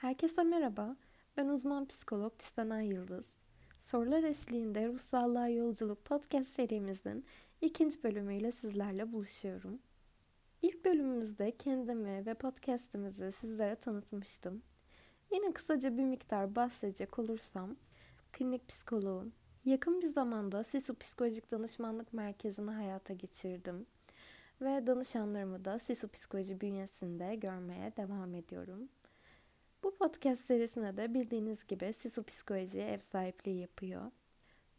Herkese merhaba. Ben uzman psikolog Çistenay Yıldız. Sorular eşliğinde Ruhsallığa Yolculuk podcast serimizin ikinci bölümüyle sizlerle buluşuyorum. İlk bölümümüzde kendimi ve podcastimizi sizlere tanıtmıştım. Yine kısaca bir miktar bahsedecek olursam, klinik psikoloğum. Yakın bir zamanda Sisu Psikolojik Danışmanlık Merkezi'ni hayata geçirdim. Ve danışanlarımı da Sisu Psikoloji bünyesinde görmeye devam ediyorum. Podcast serisine de bildiğiniz gibi Sisu Psikoloji ev sahipliği yapıyor.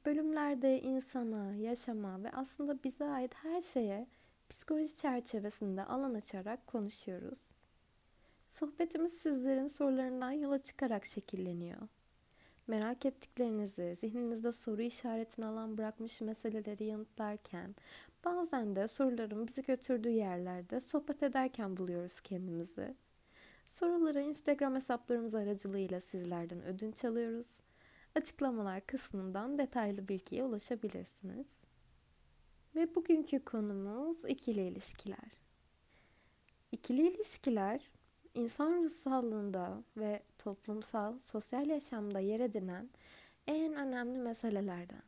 Bölümlerde insana, yaşama ve aslında bize ait her şeye psikoloji çerçevesinde alan açarak konuşuyoruz. Sohbetimiz sizlerin sorularından yola çıkarak şekilleniyor. Merak ettiklerinizi, zihninizde soru işaretini alan bırakmış meseleleri yanıtlarken, bazen de soruların bizi götürdüğü yerlerde sohbet ederken buluyoruz kendimizi. Soruları Instagram hesaplarımız aracılığıyla sizlerden ödünç alıyoruz. Açıklamalar kısmından detaylı bilgiye ulaşabilirsiniz. Ve bugünkü konumuz ikili ilişkiler. İkili ilişkiler insan ruh sağlığında ve toplumsal, sosyal yaşamda yer edinen en önemli meselelerden.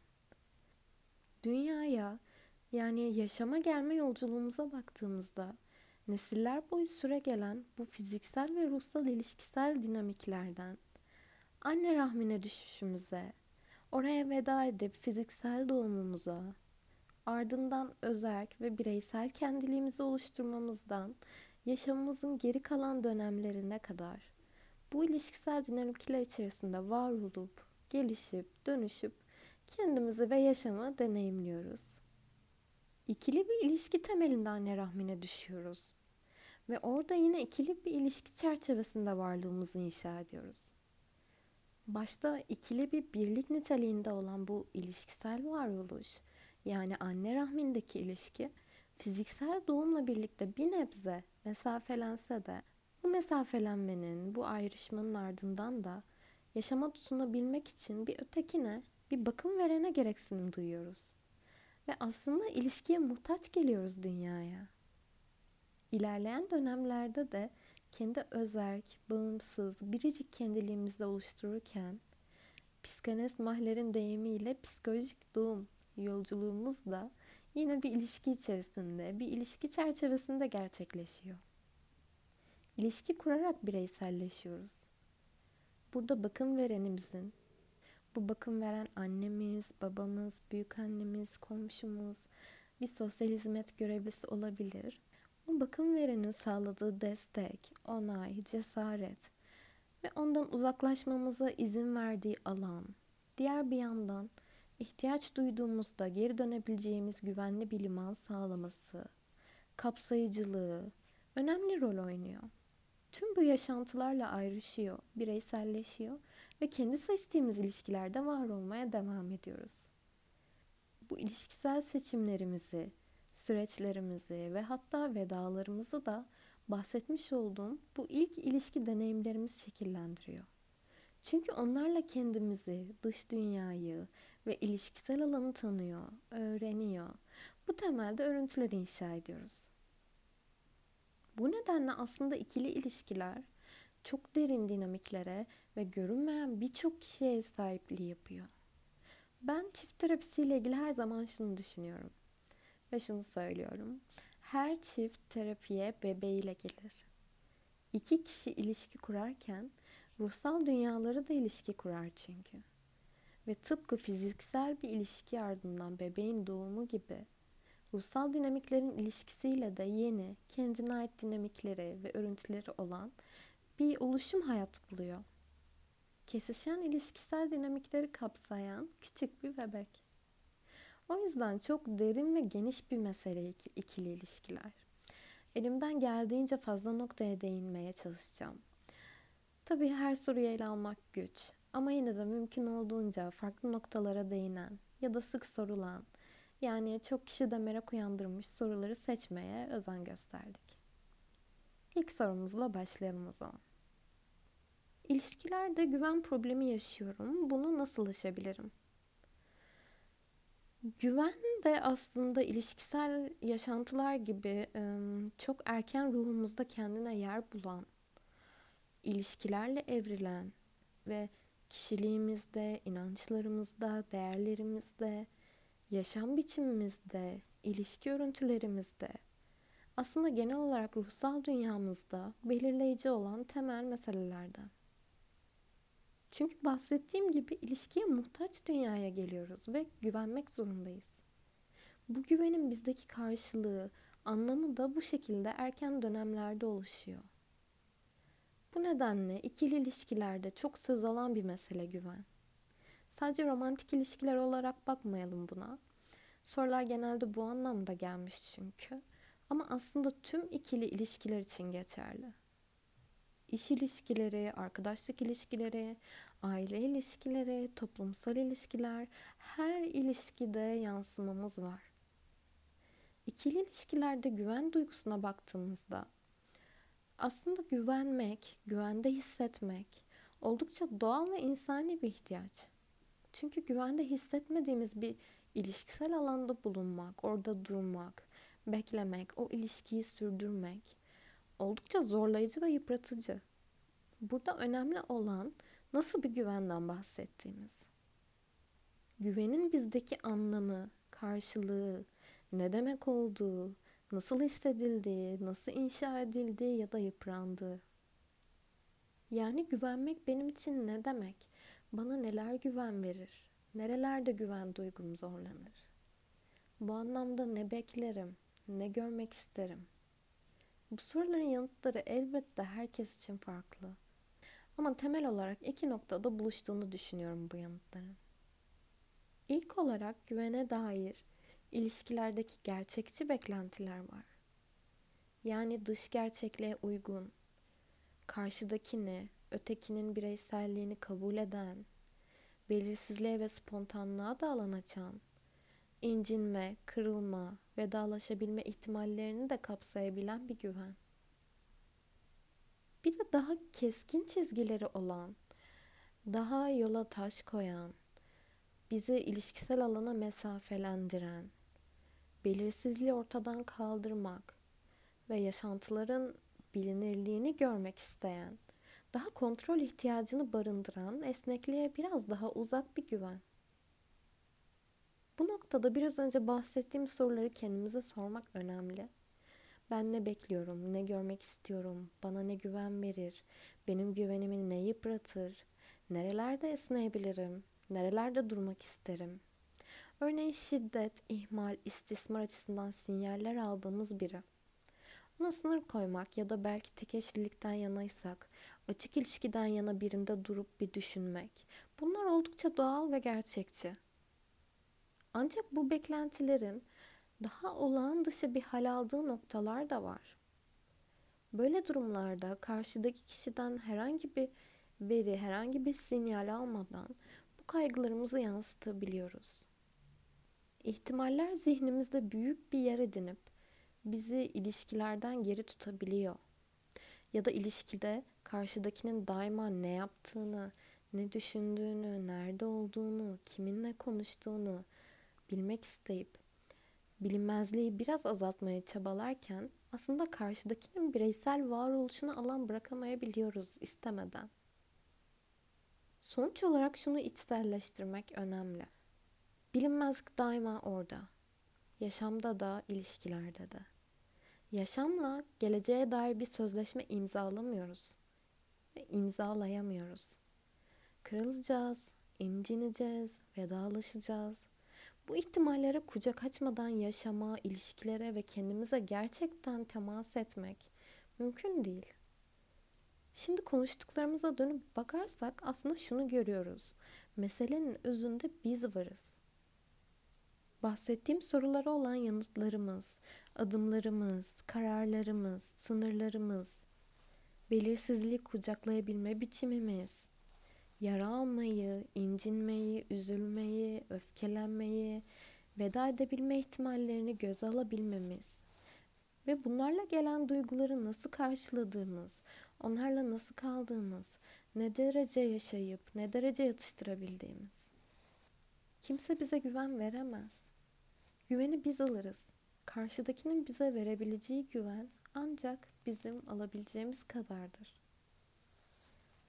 Dünyaya yani yaşama gelme yolculuğumuza baktığımızda nesiller boyu süre gelen bu fiziksel ve ruhsal ilişkisel dinamiklerden anne rahmine düşüşümüze, oraya veda edip fiziksel doğumumuza, ardından özerk ve bireysel kendiliğimizi oluşturmamızdan yaşamımızın geri kalan dönemlerine kadar bu ilişkisel dinamikler içerisinde var olup, gelişip, dönüşüp kendimizi ve yaşamı deneyimliyoruz. İkili bir ilişki temelinde anne rahmine düşüyoruz. Ve orada yine ikili bir ilişki çerçevesinde varlığımızı inşa ediyoruz. Başta ikili bir birlik niteliğinde olan bu ilişkisel varoluş, yani anne rahmindeki ilişki, fiziksel doğumla birlikte bir nebze mesafelense de bu mesafelenmenin, bu ayrışmanın ardından da yaşama tutunabilmek için bir ötekine, bir bakım verene gereksinim duyuyoruz. Ve aslında ilişkiye muhtaç geliyoruz dünyaya. İlerleyen dönemlerde de kendi özerk, bağımsız, biricik kendiliğimizde oluştururken psikanalist Mahler'in deyimiyle psikolojik doğum yolculuğumuz da yine bir ilişki içerisinde, bir ilişki çerçevesinde gerçekleşiyor. İlişki kurarak bireyselleşiyoruz. Burada bakım verenimizin, bu bakım veren annemiz, babamız, büyük annemiz, komşumuz, bir sosyal hizmet görevlisi olabilir. Bu bakım verenin sağladığı destek, onay, cesaret ve ondan uzaklaşmamıza izin verdiği alan. Diğer bir yandan ihtiyaç duyduğumuzda geri dönebileceğimiz güvenli bir liman sağlaması, kapsayıcılığı önemli rol oynuyor. Tüm bu yaşantılarla ayrışıyor, bireyselleşiyor ve kendi seçtiğimiz ilişkilerde var olmaya devam ediyoruz. Bu ilişkisel seçimlerimizi, süreçlerimizi ve hatta vedalarımızı da bahsetmiş olduğum bu ilk ilişki deneyimlerimiz şekillendiriyor. Çünkü onlarla kendimizi, dış dünyayı ve ilişkisel alanı tanıyor, öğreniyor. Bu temelde örüntüleri inşa ediyoruz. Bu nedenle aslında ikili ilişkiler çok derin dinamiklere ve görünmeyen birçok kişiye ev sahipliği yapıyor. Ben çift terapisiyle ilgili her zaman şunu düşünüyorum ve şunu söylüyorum. Her çift terapiye bebeğiyle gelir. İki kişi ilişki kurarken ruhsal dünyaları da ilişki kurar çünkü. Ve tıpkı fiziksel bir ilişki ardından bebeğin doğumu gibi ruhsal dinamiklerin ilişkisiyle de yeni, kendine ait dinamikleri ve örüntüleri olan bir oluşum hayat buluyor. Kesişen ilişkisel dinamikleri kapsayan küçük bir bebek. O yüzden çok derin ve geniş bir mesele ikili ilişkiler. Elimden geldiğince fazla noktaya değinmeye çalışacağım. Tabii her soruyu ele almak güç ama yine de mümkün olduğunca farklı noktalara değinen ya da sık sorulan yani çok kişi de merak uyandırmış soruları seçmeye özen gösterdik. İlk sorumuzla başlayalım o zaman. İlişkilerde güven problemi yaşıyorum. Bunu nasıl aşabilirim? Güven de aslında ilişkisel yaşantılar gibi çok erken ruhumuzda kendine yer bulan, ilişkilerle evrilen ve kişiliğimizde, inançlarımızda, değerlerimizde, yaşam biçimimizde, ilişki örüntülerimizde, aslında genel olarak ruhsal dünyamızda belirleyici olan temel meselelerden. Çünkü bahsettiğim gibi ilişkiye muhtaç dünyaya geliyoruz ve güvenmek zorundayız. Bu güvenin bizdeki karşılığı, anlamı da bu şekilde erken dönemlerde oluşuyor. Bu nedenle ikili ilişkilerde çok söz alan bir mesele güven. Sadece romantik ilişkiler olarak bakmayalım buna. Sorular genelde bu anlamda gelmiş çünkü. Ama aslında tüm ikili ilişkiler için geçerli. İş ilişkileri, arkadaşlık ilişkileri, aile ilişkileri, toplumsal ilişkiler, her ilişkide yansımamız var. İkili ilişkilerde güven duygusuna baktığımızda aslında güvenmek, güvende hissetmek oldukça doğal ve insani bir ihtiyaç. Çünkü güvende hissetmediğimiz bir ilişkisel alanda bulunmak, orada durmak, beklemek, o ilişkiyi sürdürmek oldukça zorlayıcı ve yıpratıcı. Burada önemli olan nasıl bir güvenden bahsettiğimiz. Güvenin bizdeki anlamı, karşılığı, ne demek olduğu, nasıl hissedildiği, nasıl inşa edildiği ya da yıprandığı. Yani güvenmek benim için ne demek? Bana neler güven verir? Nerelerde güven duygum zorlanır? Bu anlamda ne beklerim? Ne görmek isterim? Bu soruların yanıtları elbette herkes için farklı. Ama temel olarak iki noktada buluştuğunu düşünüyorum bu yanıtların. İlk olarak güvene dair ilişkilerdeki gerçekçi beklentiler var. Yani dış gerçekliğe uygun, karşıdakini, ötekinin bireyselliğini kabul eden, belirsizliğe ve spontanlığa da alan açan, incinme, kırılma, vedalaşabilme ihtimallerini de kapsayabilen bir güven. Bir de daha keskin çizgileri olan, daha yola taş koyan, bizi ilişkisel alana mesafelendiren, belirsizliği ortadan kaldırmak ve yaşantıların bilinirliğini görmek isteyen, daha kontrol ihtiyacını barındıran esnekliğe biraz daha uzak bir güven. Bu noktada biraz önce bahsettiğim soruları kendimize sormak önemli. Ben ne bekliyorum, ne görmek istiyorum, bana ne güven verir, benim güvenimi ne yıpratır, nerelerde esneyebilirim, nerelerde durmak isterim. Örneğin şiddet, ihmal, istismar açısından sinyaller aldığımız biri. Ona sınır koymak ya da belki tek eşlilikten yanaysak, açık ilişkiden yana birinde durup bir düşünmek. Bunlar oldukça doğal ve gerçekçi. Ancak bu beklentilerin daha olağan dışı bir hal aldığı noktalar da var. Böyle durumlarda karşıdaki kişiden herhangi bir veri, herhangi bir sinyal almadan bu kaygılarımızı yansıtabiliyoruz. İhtimaller zihnimizde büyük bir yer edinip bizi ilişkilerden geri tutabiliyor. Ya da ilişkide karşıdakinin daima ne yaptığını, ne düşündüğünü, nerede olduğunu, kiminle konuştuğunu bilmek isteyip bilinmezliği biraz azaltmaya çabalarken aslında karşıdakinin bireysel varoluşuna alan bırakamayabiliyoruz istemeden. Sonuç olarak şunu içselleştirmek önemli. Bilinmezlik daima orada. Yaşamda da, ilişkilerde de. Yaşamla geleceğe dair bir sözleşme imzalamıyoruz ve imzalayamıyoruz. Kırılacağız, incineceğiz, vedalaşacağız. Bu ihtimallere kucak açmadan yaşama, ilişkilere ve kendimize gerçekten temas etmek mümkün değil. Şimdi konuştuklarımıza dönüp bakarsak aslında şunu görüyoruz. Meselenin özünde biz varız. Bahsettiğim sorulara olan yanıtlarımız, adımlarımız, kararlarımız, sınırlarımız, belirsizliği kucaklayabilme biçimimiz, yara almayı, incinmeyi, üzülmeyi, öfkelenmeyi, veda edebilme ihtimallerini göze alabilmemiz ve bunlarla gelen duyguları nasıl karşıladığımız, onlarla nasıl kaldığımız, ne derece yaşayıp ne derece yatıştırabildiğimiz. Kimse bize güven veremez. Güveni biz alırız. Karşıdakinin bize verebileceği güven ancak bizim alabileceğimiz kadardır.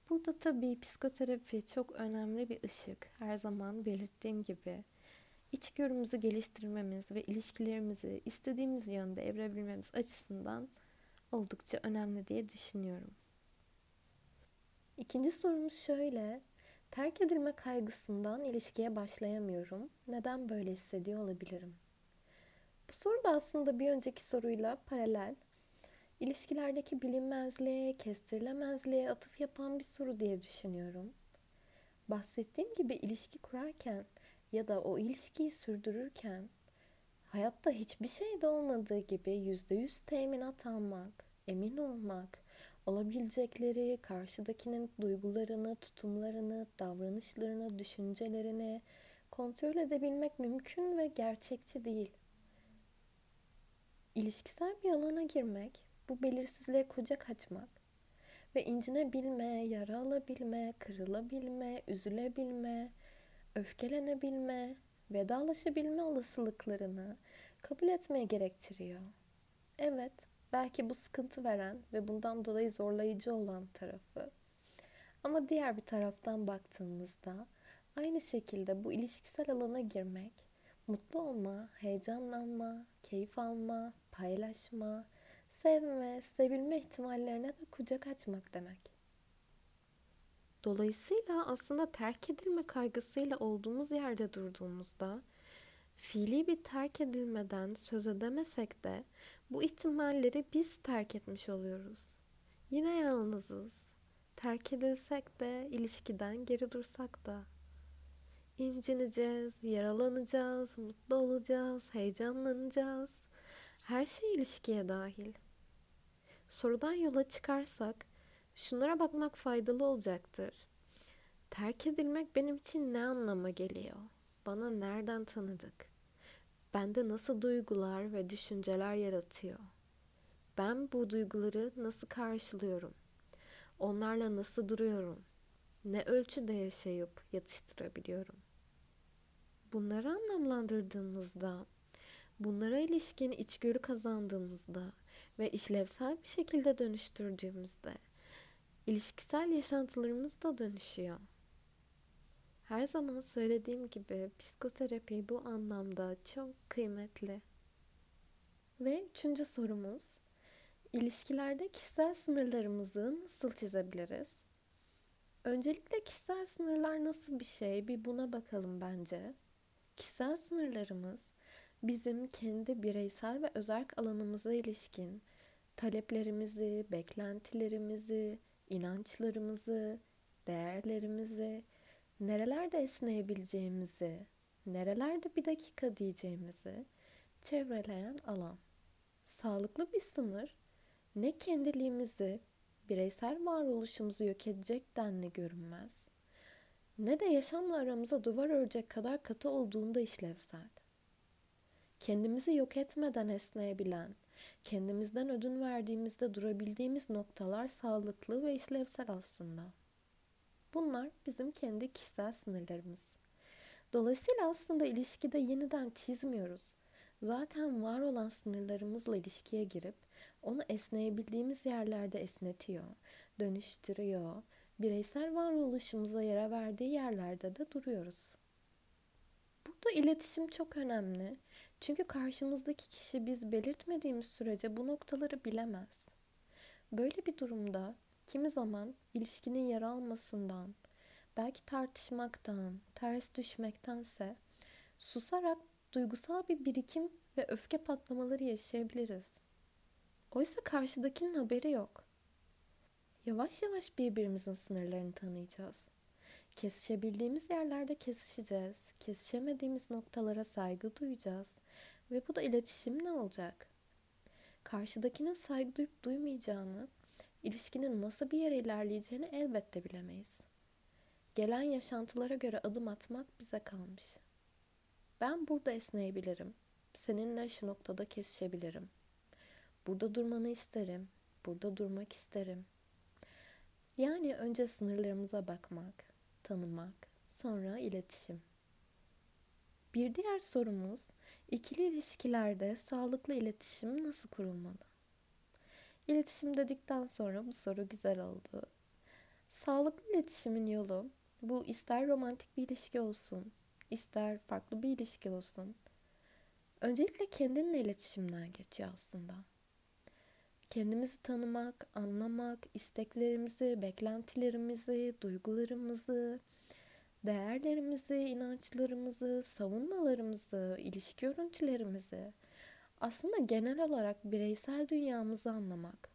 Burada tabii psikoterapi çok önemli bir ışık. Her zaman belirttiğim gibi içgörümüzü geliştirmemiz ve ilişkilerimizi istediğimiz yönde evrebilmemiz açısından oldukça önemli diye düşünüyorum. İkinci sorumuz şöyle. Terk edilme kaygısından ilişkiye başlayamıyorum. Neden böyle hissediyor olabilirim? Bu soru da aslında bir önceki soruyla paralel. İlişkilerdeki bilinmezliğe, kestirilemezliğe atıf yapan bir soru diye düşünüyorum. Bahsettiğim gibi ilişki kurarken ya da o ilişkiyi sürdürürken hayatta hiçbir şey de olmadığı gibi yüzde yüz teminat almak, emin olmak, olabilecekleri, karşıdakinin duygularını, tutumlarını, davranışlarını, düşüncelerini kontrol edebilmek mümkün ve gerçekçi değil. İlişkisel bir alana girmek, bu belirsizliğe kucak açmak ve incinebilme, yara alabilme, kırılabilme, üzülebilme, öfkelenebilme, vedalaşabilme olasılıklarını kabul etmeye gerektiriyor. Evet, belki bu sıkıntı veren ve bundan dolayı zorlayıcı olan tarafı. Ama diğer bir taraftan baktığımızda aynı şekilde bu ilişkisel alana girmek, mutlu olma, heyecanlanma, keyif alma, paylaşma, sevme, sevilme ihtimallerine de kucak açmak demek. Dolayısıyla aslında terk edilme kaygısıyla olduğumuz yerde durduğumuzda fiili bir terk edilmeden söz edemesek de bu ihtimalleri biz terk etmiş oluyoruz. Yine yalnızız. Terk edilsek de ilişkiden geri dursak da. İncineceğiz, yaralanacağız, mutlu olacağız, heyecanlanacağız. Her şey ilişkiye dahil. Sorudan yola çıkarsak şunlara bakmak faydalı olacaktır. Terk edilmek benim için ne anlama geliyor? Bana nereden tanıdık? Bende nasıl duygular ve düşünceler yaratıyor? Ben bu duyguları nasıl karşılıyorum? Onlarla nasıl duruyorum? Ne ölçüde yaşayıp yatıştırabiliyorum? Bunları anlamlandırdığımızda, bunlara ilişkin içgörü kazandığımızda ve işlevsel bir şekilde dönüştürdüğümüzde ilişkisel yaşantılarımız da dönüşüyor. Her zaman söylediğim gibi psikoterapi bu anlamda çok kıymetli. Ve üçüncü sorumuz, ilişkilerde kişisel sınırlarımızı nasıl çizebiliriz? Öncelikle kişisel sınırlar nasıl bir şey bir buna bakalım bence. Kişisel sınırlarımız bizim kendi bireysel ve özerk alanımıza ilişkin taleplerimizi, beklentilerimizi, inançlarımızı, değerlerimizi, nerelerde esneyebileceğimizi, nerelerde bir dakika diyeceğimizi çevreleyen alan. Sağlıklı bir sınır ne kendiliğimizi, bireysel varoluşumuzu yok edecek denli görünmez, ne de yaşamla aramıza duvar örecek kadar katı olduğunda işlevsel. Kendimizi yok etmeden esneyebilen, kendimizden ödün verdiğimizde durabildiğimiz noktalar sağlıklı ve işlevsel aslında. Bunlar bizim kendi kişisel sınırlarımız. Dolayısıyla aslında ilişkide yeniden çizmiyoruz. Zaten var olan sınırlarımızla ilişkiye girip onu esneyebildiğimiz yerlerde esnetiyor, dönüştürüyor, bireysel varoluşumuza yara verdiği yerlerde de duruyoruz. Burada iletişim çok önemli. Çünkü karşımızdaki kişi biz belirtmediğimiz sürece bu noktaları bilemez. Böyle bir durumda kimi zaman ilişkinin yara almasından, belki tartışmaktan, ters düşmektense susarak duygusal bir birikim ve öfke patlamaları yaşayabiliriz. Oysa karşıdakinin haberi yok. Yavaş yavaş birbirimizin sınırlarını tanıyacağız. Kesişebildiğimiz yerlerde kesişeceğiz. Kesişemediğimiz noktalara saygı duyacağız. Ve bu da iletişim ne olacak? Karşıdakinin saygı duyup duymayacağını, ilişkinin nasıl bir yere ilerleyeceğini elbette bilemeyiz. Gelen yaşantılara göre adım atmak bize kalmış. Ben burada esneyebilirim. Seninle şu noktada kesişebilirim. Burada durmanı isterim. Burada durmak isterim. Yani önce sınırlarımıza bakmak, tanımak, sonra iletişim. Bir diğer sorumuz, ikili ilişkilerde sağlıklı iletişim nasıl kurulmalı? İletişim dedikten sonra bu soru güzel oldu. Sağlıklı iletişimin yolu bu ister romantik bir ilişki olsun, ister farklı bir ilişki olsun. Öncelikle kendinle iletişimden geçiyor aslında. Kendimizi tanımak, anlamak, isteklerimizi, beklentilerimizi, duygularımızı, değerlerimizi, inançlarımızı, savunmalarımızı, ilişki örüntülerimizi, aslında genel olarak bireysel dünyamızı anlamak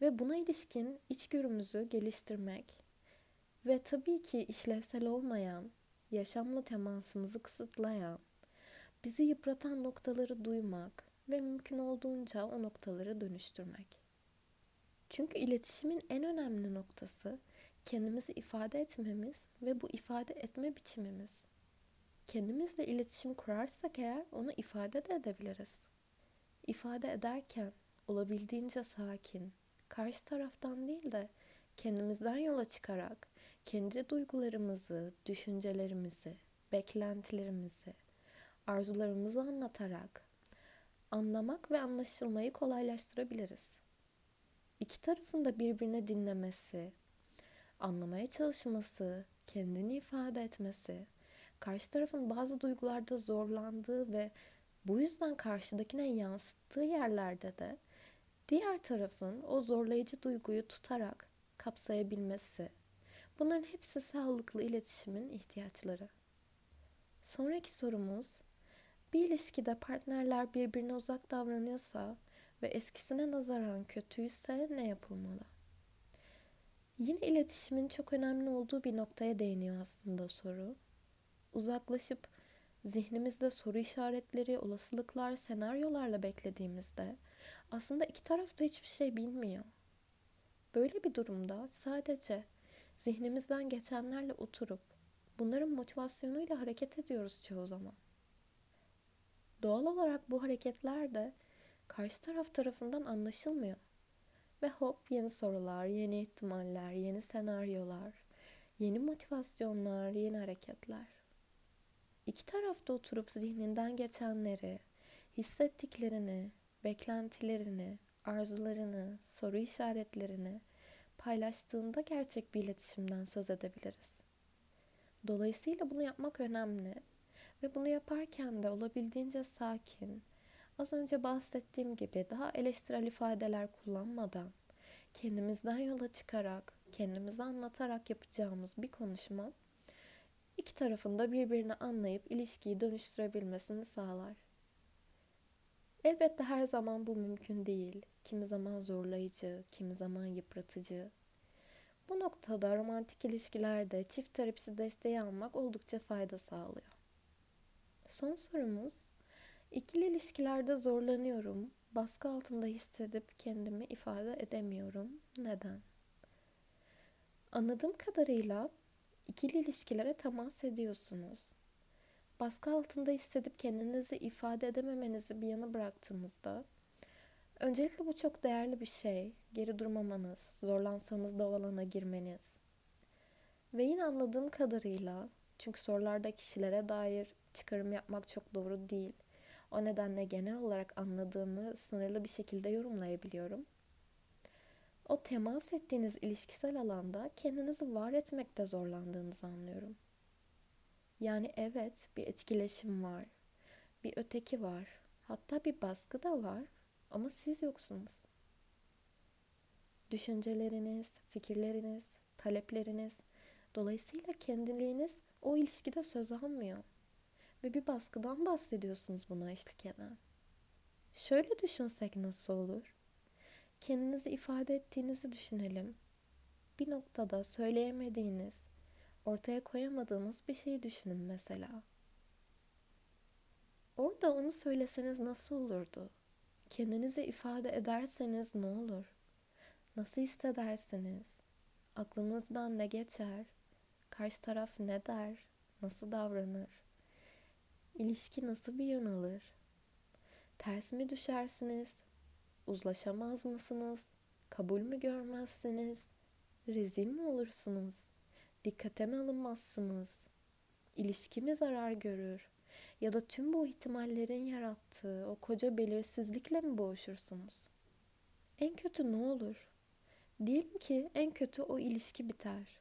ve buna ilişkin içgörümüzü geliştirmek ve tabii ki işlevsel olmayan, yaşamla temasımızı kısıtlayan, bizi yıpratan noktaları duymak ve mümkün olduğunca o noktaları dönüştürmek. Çünkü iletişimin en önemli noktası kendimizi ifade etmemiz ve bu ifade etme biçimimiz. Kendimizle iletişim kurarsak eğer onu ifade de edebiliriz. İfade ederken olabildiğince sakin, karşı taraftan değil de kendimizden yola çıkarak kendi duygularımızı, düşüncelerimizi, beklentilerimizi, arzularımızı anlatarak anlamak ve anlaşılmayı kolaylaştırabiliriz. İki tarafın da birbirine dinlemesi, anlamaya çalışması, kendini ifade etmesi, karşı tarafın bazı duygularda zorlandığı ve bu yüzden karşıdakine yansıttığı yerlerde de diğer tarafın o zorlayıcı duyguyu tutarak kapsayabilmesi. Bunların hepsi sağlıklı iletişimin ihtiyaçları. Sonraki sorumuz bir ilişkide partnerler birbirine uzak davranıyorsa ve eskisine nazaran kötüyse ne yapılmalı? Yine iletişimin çok önemli olduğu bir noktaya değiniyor aslında soru. Uzaklaşıp zihnimizde soru işaretleri, olasılıklar, senaryolarla beklediğimizde aslında iki taraf da hiçbir şey bilmiyor. Böyle bir durumda sadece zihnimizden geçenlerle oturup bunların motivasyonuyla hareket ediyoruz çoğu zaman. Doğal olarak bu hareketler de karşı taraf tarafından anlaşılmıyor. Ve hop yeni sorular, yeni ihtimaller, yeni senaryolar, yeni motivasyonlar, yeni hareketler. İki tarafta oturup zihninden geçenleri, hissettiklerini, beklentilerini, arzularını, soru işaretlerini paylaştığında gerçek bir iletişimden söz edebiliriz. Dolayısıyla bunu yapmak önemli ve bunu yaparken de olabildiğince sakin, az önce bahsettiğim gibi daha eleştirel ifadeler kullanmadan, kendimizden yola çıkarak, kendimizi anlatarak yapacağımız bir konuşma iki tarafın da birbirini anlayıp ilişkiyi dönüştürebilmesini sağlar. Elbette her zaman bu mümkün değil. Kimi zaman zorlayıcı, kimi zaman yıpratıcı. Bu noktada romantik ilişkilerde çift terapisi desteği almak oldukça fayda sağlıyor. Son sorumuz, ikili ilişkilerde zorlanıyorum, baskı altında hissedip kendimi ifade edemiyorum. Neden? Anladığım kadarıyla ikili ilişkilere temas ediyorsunuz. Baskı altında hissedip kendinizi ifade edememenizi bir yana bıraktığımızda öncelikle bu çok değerli bir şey. Geri durmamanız, zorlansanız da o alana girmeniz. Ve yine anladığım kadarıyla çünkü sorularda kişilere dair çıkarım yapmak çok doğru değil. O nedenle genel olarak anladığımı sınırlı bir şekilde yorumlayabiliyorum. O temas ettiğiniz ilişkisel alanda kendinizi var etmekte zorlandığınızı anlıyorum. Yani evet bir etkileşim var. Bir öteki var. Hatta bir baskı da var ama siz yoksunuz. Düşünceleriniz, fikirleriniz, talepleriniz dolayısıyla kendiliğiniz o ilişkide söz almıyor. Ve bir baskıdan bahsediyorsunuz buna eşlik eden. Şöyle düşünsek nasıl olur? Kendinizi ifade ettiğinizi düşünelim. Bir noktada söyleyemediğiniz, ortaya koyamadığınız bir şeyi düşünün mesela. Orada onu söyleseniz nasıl olurdu? Kendinizi ifade ederseniz ne olur? Nasıl hissedersiniz? Aklınızdan ne geçer? Karşı taraf ne der? Nasıl davranır? İlişki nasıl bir yön alır? Ters mi düşersiniz? Uzlaşamaz mısınız? Kabul mü görmezsiniz? Rezil mi olursunuz? Dikkate mi alınmazsınız? İlişki mi zarar görür? Ya da tüm bu ihtimallerin yarattığı o koca belirsizlikle mi boğuşursunuz? En kötü ne olur? Diyelim ki en kötü o ilişki biter.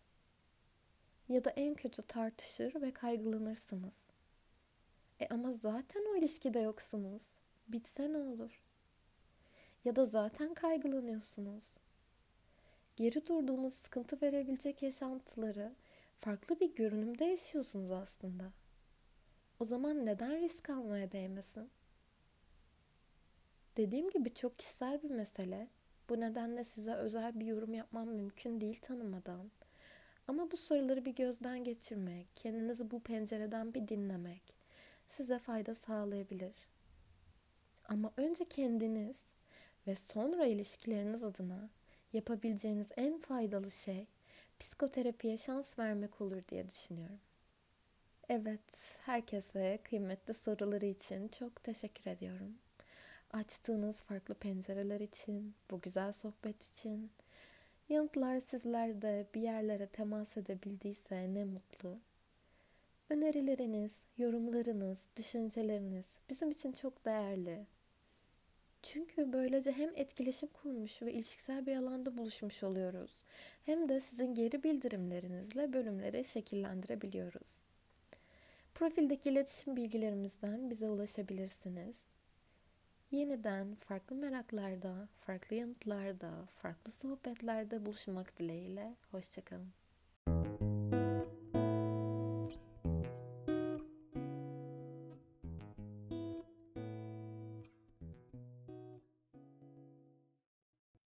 Ya da en kötü tartışır ve kaygılanırsınız. E ama zaten o ilişkide yoksunuz. Bitse ne olur? Ya da zaten kaygılanıyorsunuz. Geri durduğunuz sıkıntı verebilecek yaşantıları farklı bir görünümde yaşıyorsunuz aslında. O zaman neden risk almaya değmesin? Dediğim gibi çok kişisel bir mesele. Bu nedenle size özel bir yorum yapmam mümkün değil tanımadan. Ama bu soruları bir gözden geçirmek, kendinizi bu pencereden bir dinlemek size fayda sağlayabilir. Ama önce kendiniz ve sonra ilişkileriniz adına yapabileceğiniz en faydalı şey psikoterapiye şans vermek olur diye düşünüyorum. Evet, herkese kıymetli soruları için çok teşekkür ediyorum. Açtığınız farklı pencereler için, bu güzel sohbet için. Yanıtlar sizlerde bir yerlere temas edebildiyse ne mutlu. Önerileriniz, yorumlarınız, düşünceleriniz bizim için çok değerli. Çünkü böylece hem etkileşim kurmuş ve ilişkisel bir alanda buluşmuş oluyoruz. Hem de sizin geri bildirimlerinizle bölümleri şekillendirebiliyoruz. Profildeki iletişim bilgilerimizden bize ulaşabilirsiniz. Yeniden farklı meraklarda, farklı yanıtlarda, farklı sohbetlerde buluşmak dileğiyle. Hoşçakalın.